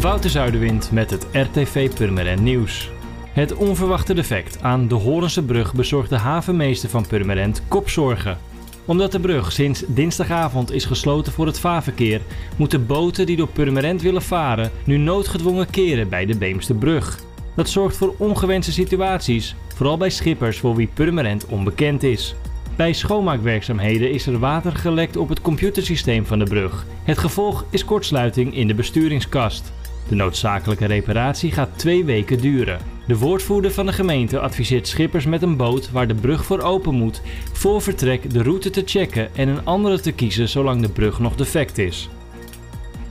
Wouter Zuiderwind met het RTV Purmerend Nieuws. Het onverwachte defect aan de Horense brug bezorgt de havenmeester van Purmerend kopzorgen. Omdat de brug sinds dinsdagavond is gesloten voor het vaarverkeer, moeten boten die door Purmerend willen varen nu noodgedwongen keren bij de Beemsterbrug. Dat zorgt voor ongewenste situaties, vooral bij schippers voor wie Purmerend onbekend is. Bij schoonmaakwerkzaamheden is er water gelekt op het computersysteem van de brug. Het gevolg is kortsluiting in de besturingskast. De noodzakelijke reparatie gaat twee weken duren. De woordvoerder van de gemeente adviseert schippers met een boot waar de brug voor open moet, voor vertrek de route te checken en een andere te kiezen zolang de brug nog defect is.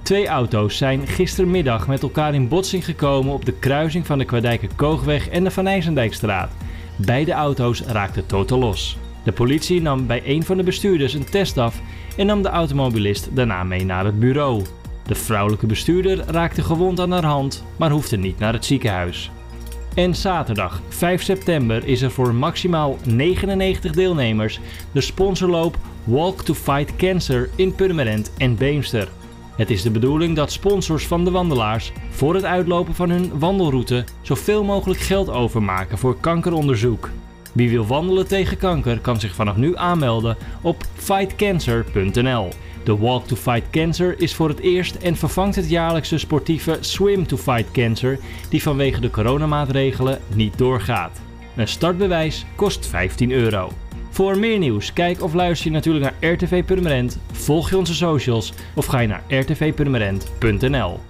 Twee auto's zijn gistermiddag met elkaar in botsing gekomen op de kruising van de Kwadijker Koogweg en de Van IJsendijkstraat. Beide auto's raakten totaal los. De politie nam bij een van de bestuurders een test af en nam de automobilist daarna mee naar het bureau. De vrouwelijke bestuurder raakte gewond aan haar hand, maar hoefde niet naar het ziekenhuis. En zaterdag 5 september is er voor maximaal 99 deelnemers de sponsorloop Walk to Fight Cancer in Purmerend en Beemster. Het is de bedoeling dat sponsors van de wandelaars voor het uitlopen van hun wandelroute zoveel mogelijk geld overmaken voor kankeronderzoek. Wie wil wandelen tegen kanker kan zich vanaf nu aanmelden op fightcancer.nl. De Walk to Fight Cancer is voor het eerst en vervangt het jaarlijkse sportieve Swim to Fight Cancer, die vanwege de coronamaatregelen niet doorgaat. Een startbewijs kost 15 euro. Voor meer nieuws, kijk of luister je natuurlijk naar RTV Purmerend, volg je onze socials of ga je naar rtvpurmerend.nl.